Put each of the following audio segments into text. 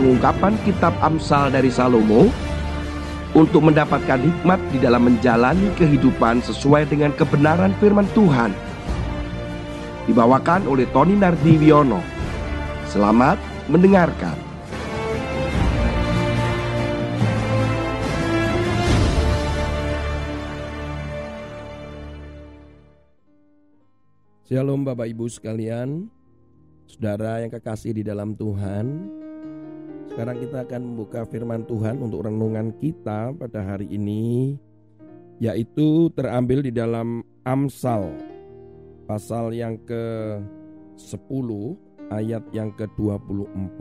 pengungkapan kitab Amsal dari Salomo untuk mendapatkan hikmat di dalam menjalani kehidupan sesuai dengan kebenaran firman Tuhan. Dibawakan oleh Tony Nardiwiono. Selamat mendengarkan. Shalom Bapak Ibu sekalian, saudara yang kekasih di dalam Tuhan. Sekarang kita akan membuka firman Tuhan untuk renungan kita pada hari ini, yaitu terambil di dalam Amsal, pasal yang ke-10, ayat yang ke-24.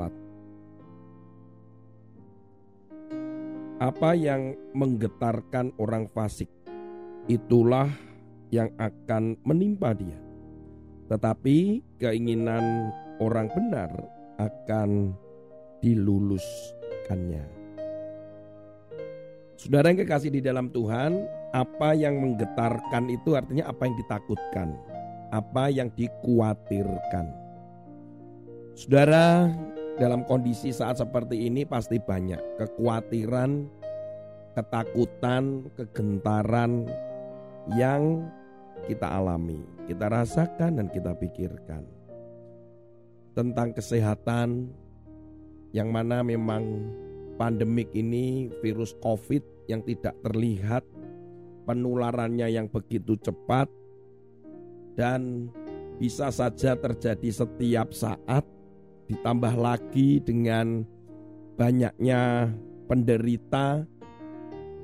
Apa yang menggetarkan orang fasik, itulah yang akan menimpa dia tetapi keinginan orang benar akan diluluskannya. Saudara yang kekasih di dalam Tuhan, apa yang menggetarkan itu artinya apa yang ditakutkan, apa yang dikhawatirkan. Saudara, dalam kondisi saat seperti ini pasti banyak kekhawatiran, ketakutan, kegentaran yang kita alami, kita rasakan dan kita pikirkan. Tentang kesehatan yang mana memang pandemik ini virus Covid yang tidak terlihat, penularannya yang begitu cepat dan bisa saja terjadi setiap saat ditambah lagi dengan banyaknya penderita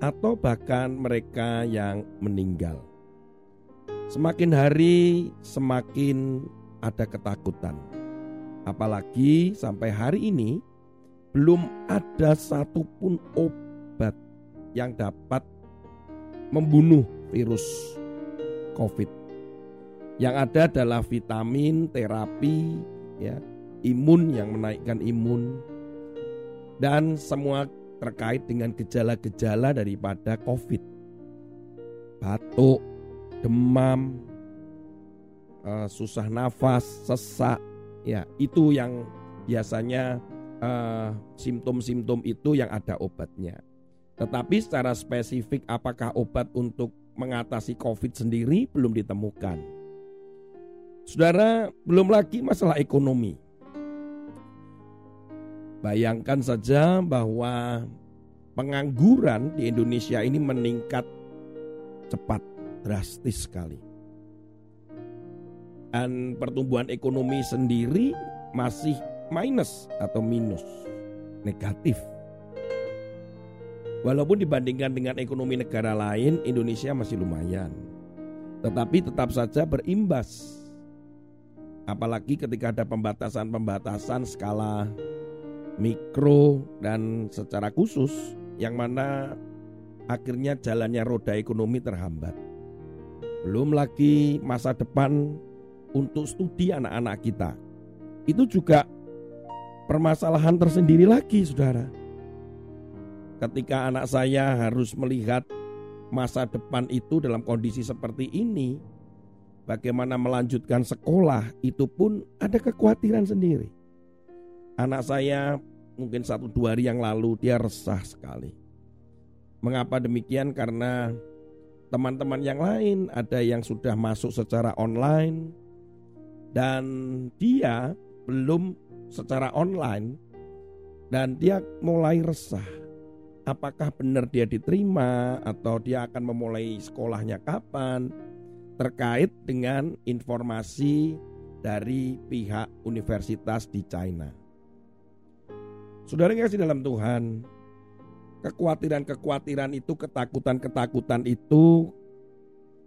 atau bahkan mereka yang meninggal. Semakin hari semakin ada ketakutan. Apalagi sampai hari ini belum ada satupun obat yang dapat membunuh virus COVID. Yang ada adalah vitamin, terapi, ya, imun yang menaikkan imun, dan semua terkait dengan gejala-gejala daripada COVID. Batuk, demam, uh, susah nafas, sesak, ya itu yang biasanya uh, simptom-simptom itu yang ada obatnya. Tetapi secara spesifik apakah obat untuk mengatasi COVID sendiri belum ditemukan. Saudara, belum lagi masalah ekonomi. Bayangkan saja bahwa pengangguran di Indonesia ini meningkat cepat drastis sekali. Dan pertumbuhan ekonomi sendiri masih minus atau minus, negatif. Walaupun dibandingkan dengan ekonomi negara lain, Indonesia masih lumayan. Tetapi tetap saja berimbas. Apalagi ketika ada pembatasan-pembatasan skala mikro dan secara khusus yang mana akhirnya jalannya roda ekonomi terhambat. Belum lagi masa depan untuk studi anak-anak kita. Itu juga permasalahan tersendiri lagi, saudara. Ketika anak saya harus melihat masa depan itu dalam kondisi seperti ini, bagaimana melanjutkan sekolah itu pun ada kekhawatiran sendiri. Anak saya mungkin satu dua hari yang lalu dia resah sekali. Mengapa demikian? Karena teman-teman yang lain, ada yang sudah masuk secara online dan dia belum secara online dan dia mulai resah. Apakah benar dia diterima atau dia akan memulai sekolahnya kapan? Terkait dengan informasi dari pihak universitas di China. Saudara yang kasih dalam Tuhan, kekhawatiran-kekhawatiran itu, ketakutan-ketakutan itu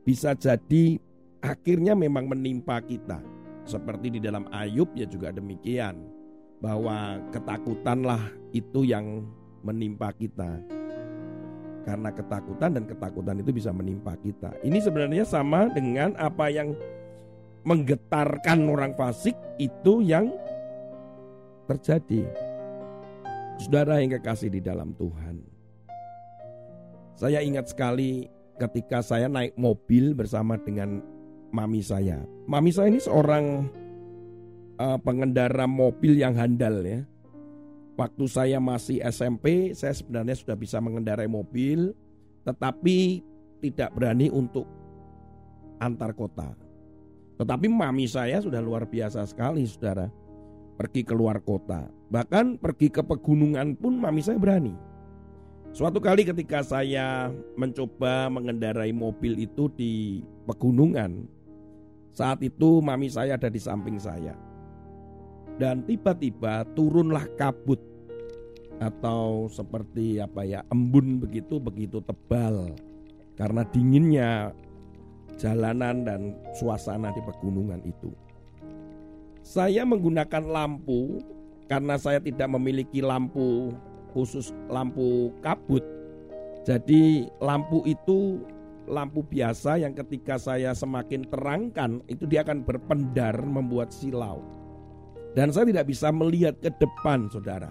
bisa jadi akhirnya memang menimpa kita. Seperti di dalam Ayub ya juga demikian. Bahwa ketakutanlah itu yang menimpa kita. Karena ketakutan dan ketakutan itu bisa menimpa kita. Ini sebenarnya sama dengan apa yang menggetarkan orang fasik itu yang terjadi. Saudara yang kekasih di dalam Tuhan. Saya ingat sekali ketika saya naik mobil bersama dengan mami saya. Mami saya ini seorang uh, pengendara mobil yang handal ya. Waktu saya masih SMP, saya sebenarnya sudah bisa mengendarai mobil, tetapi tidak berani untuk antar kota. Tetapi mami saya sudah luar biasa sekali, saudara. Pergi keluar kota, bahkan pergi ke pegunungan pun mami saya berani. Suatu kali ketika saya mencoba mengendarai mobil itu di pegunungan, saat itu mami saya ada di samping saya. Dan tiba-tiba turunlah kabut atau seperti apa ya embun begitu begitu tebal karena dinginnya jalanan dan suasana di pegunungan itu. Saya menggunakan lampu karena saya tidak memiliki lampu khusus lampu kabut. Jadi lampu itu lampu biasa yang ketika saya semakin terangkan itu dia akan berpendar membuat silau. Dan saya tidak bisa melihat ke depan saudara.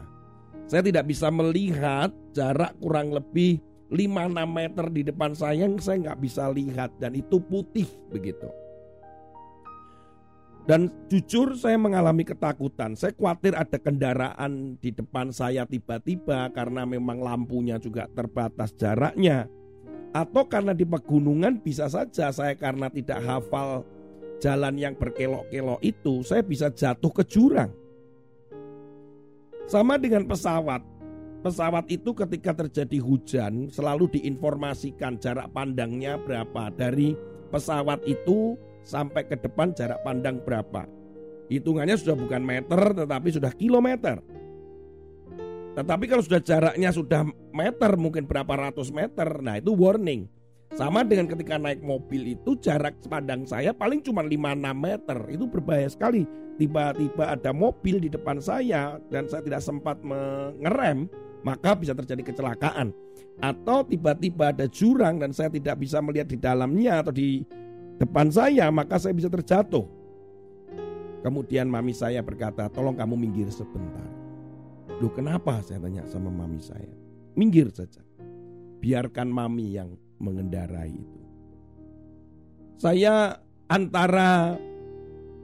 Saya tidak bisa melihat jarak kurang lebih 5-6 meter di depan saya yang saya nggak bisa lihat dan itu putih begitu. Dan jujur saya mengalami ketakutan. Saya khawatir ada kendaraan di depan saya tiba-tiba karena memang lampunya juga terbatas jaraknya. Atau karena di pegunungan bisa saja saya karena tidak hafal jalan yang berkelok-kelok itu, saya bisa jatuh ke jurang. Sama dengan pesawat. Pesawat itu ketika terjadi hujan selalu diinformasikan jarak pandangnya berapa dari pesawat itu sampai ke depan jarak pandang berapa. Hitungannya sudah bukan meter tetapi sudah kilometer. Tetapi kalau sudah jaraknya sudah meter mungkin berapa ratus meter, nah itu warning. Sama dengan ketika naik mobil itu jarak pandang saya paling cuma 5-6 meter. Itu berbahaya sekali. Tiba-tiba ada mobil di depan saya dan saya tidak sempat mengerem, maka bisa terjadi kecelakaan. Atau tiba-tiba ada jurang dan saya tidak bisa melihat di dalamnya atau di depan saya, maka saya bisa terjatuh. Kemudian mami saya berkata, tolong kamu minggir sebentar. Loh kenapa saya tanya sama mami saya. Minggir saja. Biarkan mami yang mengendarai itu. Saya antara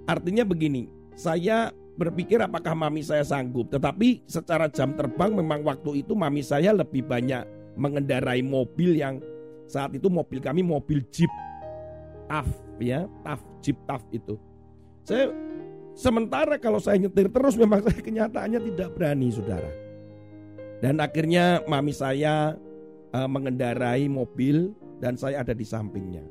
artinya begini, saya berpikir apakah mami saya sanggup, tetapi secara jam terbang memang waktu itu mami saya lebih banyak mengendarai mobil yang saat itu mobil kami mobil jeep TAF ya, TAF jeep TAF itu. Saya sementara kalau saya nyetir terus memang saya kenyataannya tidak berani, Saudara. Dan akhirnya mami saya uh, mengendarai mobil dan saya ada di sampingnya.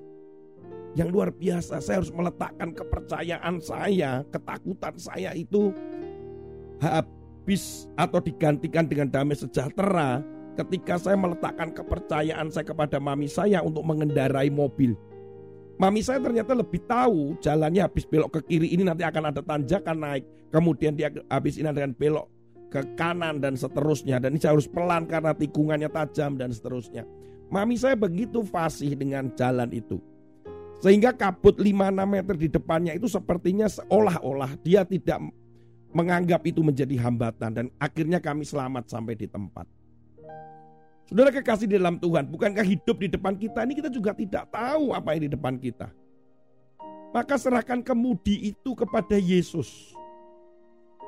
Yang luar biasa, saya harus meletakkan kepercayaan saya, ketakutan saya itu habis atau digantikan dengan damai sejahtera ketika saya meletakkan kepercayaan saya kepada mami saya untuk mengendarai mobil. Mami saya ternyata lebih tahu jalannya habis belok ke kiri ini nanti akan ada tanjakan naik. Kemudian dia habis ini dengan belok ke kanan dan seterusnya. Dan ini harus pelan karena tikungannya tajam dan seterusnya. Mami saya begitu fasih dengan jalan itu. Sehingga kabut 5-6 meter di depannya itu sepertinya seolah-olah dia tidak menganggap itu menjadi hambatan. Dan akhirnya kami selamat sampai di tempat. Saudara kekasih di dalam Tuhan, bukankah hidup di depan kita ini kita juga tidak tahu apa yang di depan kita. Maka serahkan kemudi itu kepada Yesus.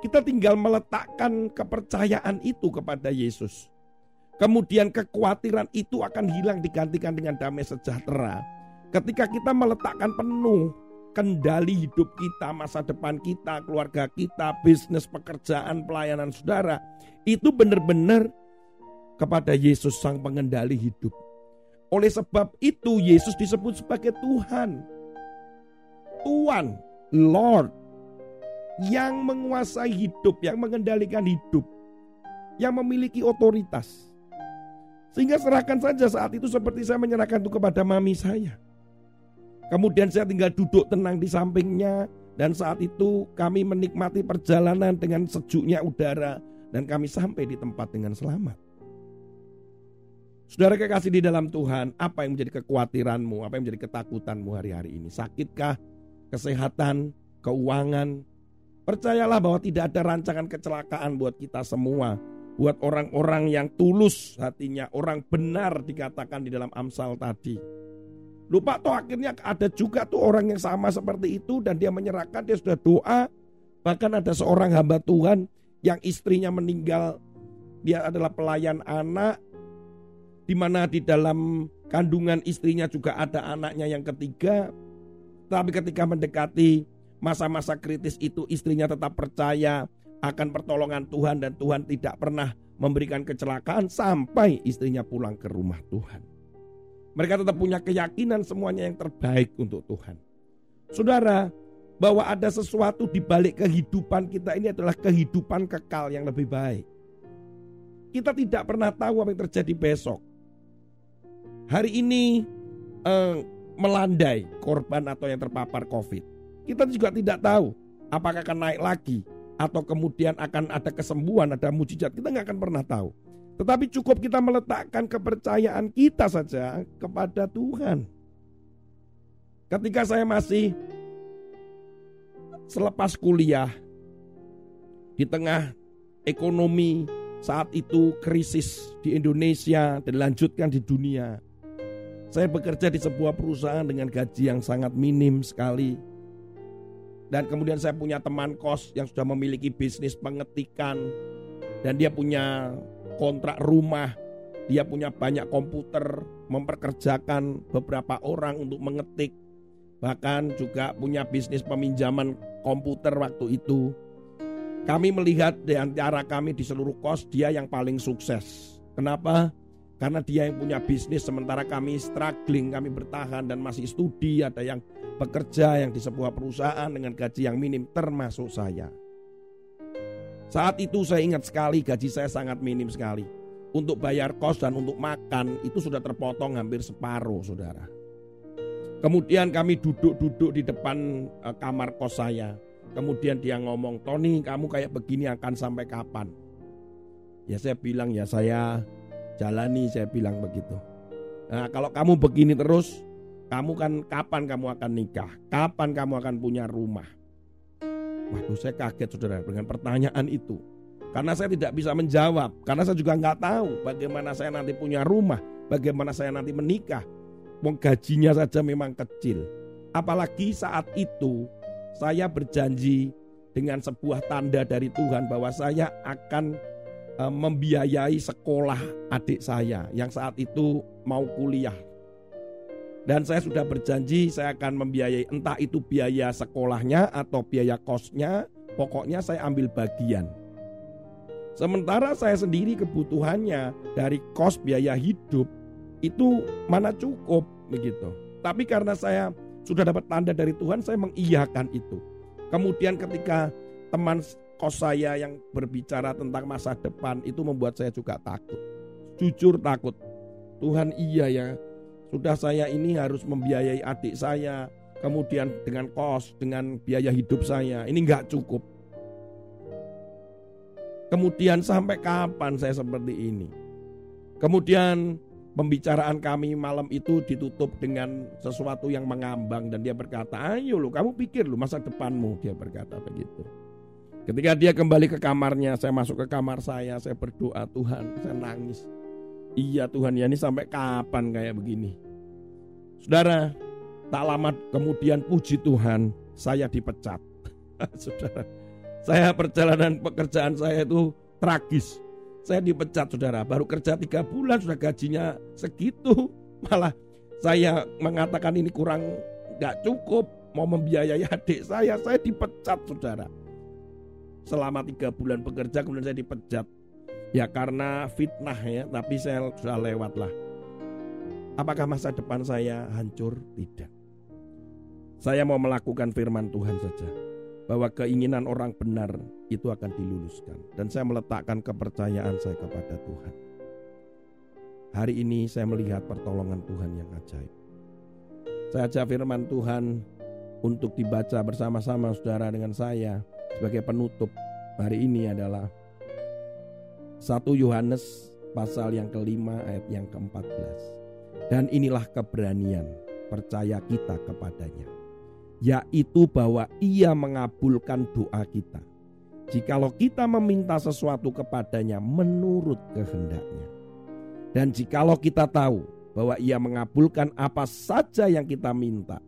Kita tinggal meletakkan kepercayaan itu kepada Yesus. Kemudian kekhawatiran itu akan hilang digantikan dengan damai sejahtera. Ketika kita meletakkan penuh kendali hidup kita, masa depan kita, keluarga kita, bisnis, pekerjaan, pelayanan saudara, itu benar-benar kepada Yesus sang pengendali hidup. Oleh sebab itu Yesus disebut sebagai Tuhan. Tuhan, Lord, yang menguasai hidup, yang mengendalikan hidup, yang memiliki otoritas. Sehingga serahkan saja saat itu seperti saya menyerahkan itu kepada mami saya. Kemudian saya tinggal duduk tenang di sampingnya dan saat itu kami menikmati perjalanan dengan sejuknya udara dan kami sampai di tempat dengan selamat. Saudara kekasih di dalam Tuhan, apa yang menjadi kekhawatiranmu, apa yang menjadi ketakutanmu hari-hari ini? Sakitkah? Kesehatan? Keuangan? Percayalah bahwa tidak ada rancangan kecelakaan buat kita semua buat orang-orang yang tulus hatinya, orang benar dikatakan di dalam Amsal tadi. Lupa toh akhirnya ada juga tuh orang yang sama seperti itu dan dia menyerahkan, dia sudah doa. Bahkan ada seorang hamba Tuhan yang istrinya meninggal dia adalah pelayan anak, di mana di dalam kandungan istrinya juga ada anaknya yang ketiga. Tapi ketika mendekati masa-masa kritis itu istrinya tetap percaya akan pertolongan Tuhan dan Tuhan tidak pernah memberikan kecelakaan sampai istrinya pulang ke rumah Tuhan. Mereka tetap punya keyakinan semuanya yang terbaik untuk Tuhan. Saudara, bahwa ada sesuatu di balik kehidupan kita ini adalah kehidupan kekal yang lebih baik. Kita tidak pernah tahu apa yang terjadi besok. Hari ini eh, melandai korban atau yang terpapar COVID. Kita juga tidak tahu apakah akan naik lagi atau kemudian akan ada kesembuhan, ada mujizat, kita nggak akan pernah tahu. Tetapi cukup kita meletakkan kepercayaan kita saja kepada Tuhan. Ketika saya masih selepas kuliah di tengah ekonomi saat itu krisis di Indonesia dan dilanjutkan di dunia. Saya bekerja di sebuah perusahaan dengan gaji yang sangat minim sekali dan kemudian saya punya teman kos yang sudah memiliki bisnis pengetikan dan dia punya kontrak rumah, dia punya banyak komputer, memperkerjakan beberapa orang untuk mengetik, bahkan juga punya bisnis peminjaman komputer waktu itu. Kami melihat di antara kami di seluruh kos dia yang paling sukses. Kenapa? Karena dia yang punya bisnis sementara kami struggling, kami bertahan dan masih studi, ada yang bekerja yang di sebuah perusahaan dengan gaji yang minim termasuk saya. Saat itu saya ingat sekali gaji saya sangat minim sekali. Untuk bayar kos dan untuk makan itu sudah terpotong hampir separuh saudara. Kemudian kami duduk-duduk di depan eh, kamar kos saya. Kemudian dia ngomong, Tony kamu kayak begini akan sampai kapan? Ya saya bilang ya saya Jalani saya bilang begitu. Nah, kalau kamu begini terus, kamu kan kapan kamu akan nikah? Kapan kamu akan punya rumah? Waduh saya kaget saudara dengan pertanyaan itu. Karena saya tidak bisa menjawab. Karena saya juga nggak tahu bagaimana saya nanti punya rumah. Bagaimana saya nanti menikah. Wong gajinya saja memang kecil. Apalagi saat itu saya berjanji dengan sebuah tanda dari Tuhan bahwa saya akan Eh, membiayai sekolah adik saya yang saat itu mau kuliah. Dan saya sudah berjanji saya akan membiayai entah itu biaya sekolahnya atau biaya kosnya, pokoknya saya ambil bagian. Sementara saya sendiri kebutuhannya dari kos biaya hidup itu mana cukup begitu. Tapi karena saya sudah dapat tanda dari Tuhan, saya mengiyakan itu. Kemudian ketika teman kos saya yang berbicara tentang masa depan itu membuat saya juga takut. Jujur takut. Tuhan iya ya, sudah saya ini harus membiayai adik saya, kemudian dengan kos, dengan biaya hidup saya, ini nggak cukup. Kemudian sampai kapan saya seperti ini? Kemudian pembicaraan kami malam itu ditutup dengan sesuatu yang mengambang dan dia berkata, ayo lu kamu pikir lu masa depanmu, dia berkata begitu. Ketika dia kembali ke kamarnya, saya masuk ke kamar saya, saya berdoa Tuhan, saya nangis. Iya Tuhan ya ini sampai kapan kayak begini. Saudara, tak lama kemudian puji Tuhan, saya dipecat. saudara, saya perjalanan pekerjaan saya itu tragis. Saya dipecat saudara, baru kerja tiga bulan sudah gajinya segitu. Malah saya mengatakan ini kurang nggak cukup, mau membiayai adik saya, saya dipecat saudara selama tiga bulan bekerja kemudian saya dipecat. Ya karena fitnah ya tapi saya sudah lewat lah. Apakah masa depan saya hancur? Tidak. Saya mau melakukan firman Tuhan saja bahwa keinginan orang benar itu akan diluluskan dan saya meletakkan kepercayaan saya kepada Tuhan. Hari ini saya melihat pertolongan Tuhan yang ajaib. Saya ajak firman Tuhan untuk dibaca bersama-sama saudara dengan saya sebagai penutup hari ini adalah 1 Yohanes pasal yang kelima ayat yang ke-14. Dan inilah keberanian percaya kita kepadanya. Yaitu bahwa ia mengabulkan doa kita. Jikalau kita meminta sesuatu kepadanya menurut kehendaknya. Dan jikalau kita tahu bahwa ia mengabulkan apa saja yang kita minta,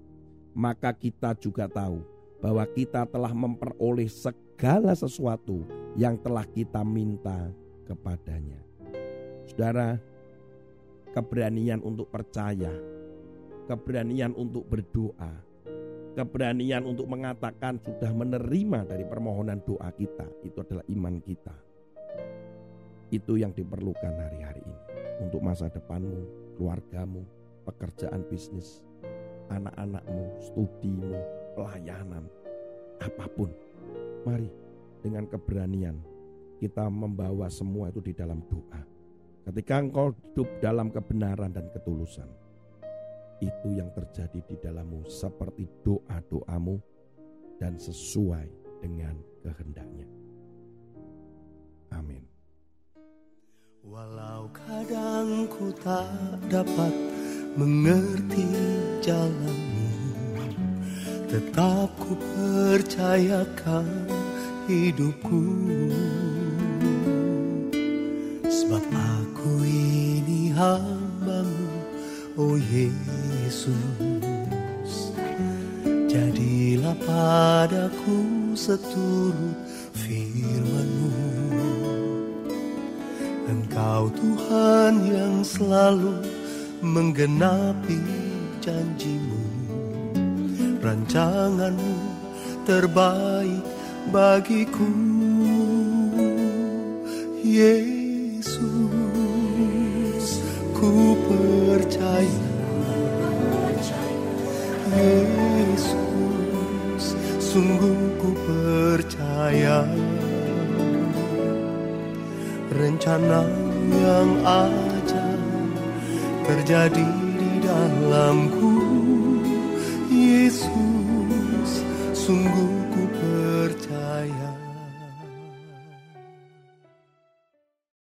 maka kita juga tahu bahwa kita telah memperoleh segala sesuatu yang telah kita minta kepadanya. Saudara, keberanian untuk percaya, keberanian untuk berdoa, keberanian untuk mengatakan sudah menerima dari permohonan doa kita, itu adalah iman kita. Itu yang diperlukan hari-hari ini untuk masa depanmu, keluargamu, pekerjaan bisnis, anak-anakmu, studimu, pelayanan, apa pun. Mari dengan keberanian kita membawa semua itu di dalam doa. Ketika engkau hidup dalam kebenaran dan ketulusan, itu yang terjadi di dalammu seperti doa-doamu dan sesuai dengan kehendaknya. Amin. Walau kadang ku tak dapat mengerti jalanmu Tetap ku percayakan hidupku. Sebab aku ini hambamu Oh Yesus. Jadilah padaku seturut firmanmu. Engkau Tuhan yang selalu menggenapi janjimu Rancanganmu terbaik bagiku. Yesus ku percaya. Yesus sungguh ku percaya. Rencana yang ajaib terjadi di dalamku Yesus sungguh ku percaya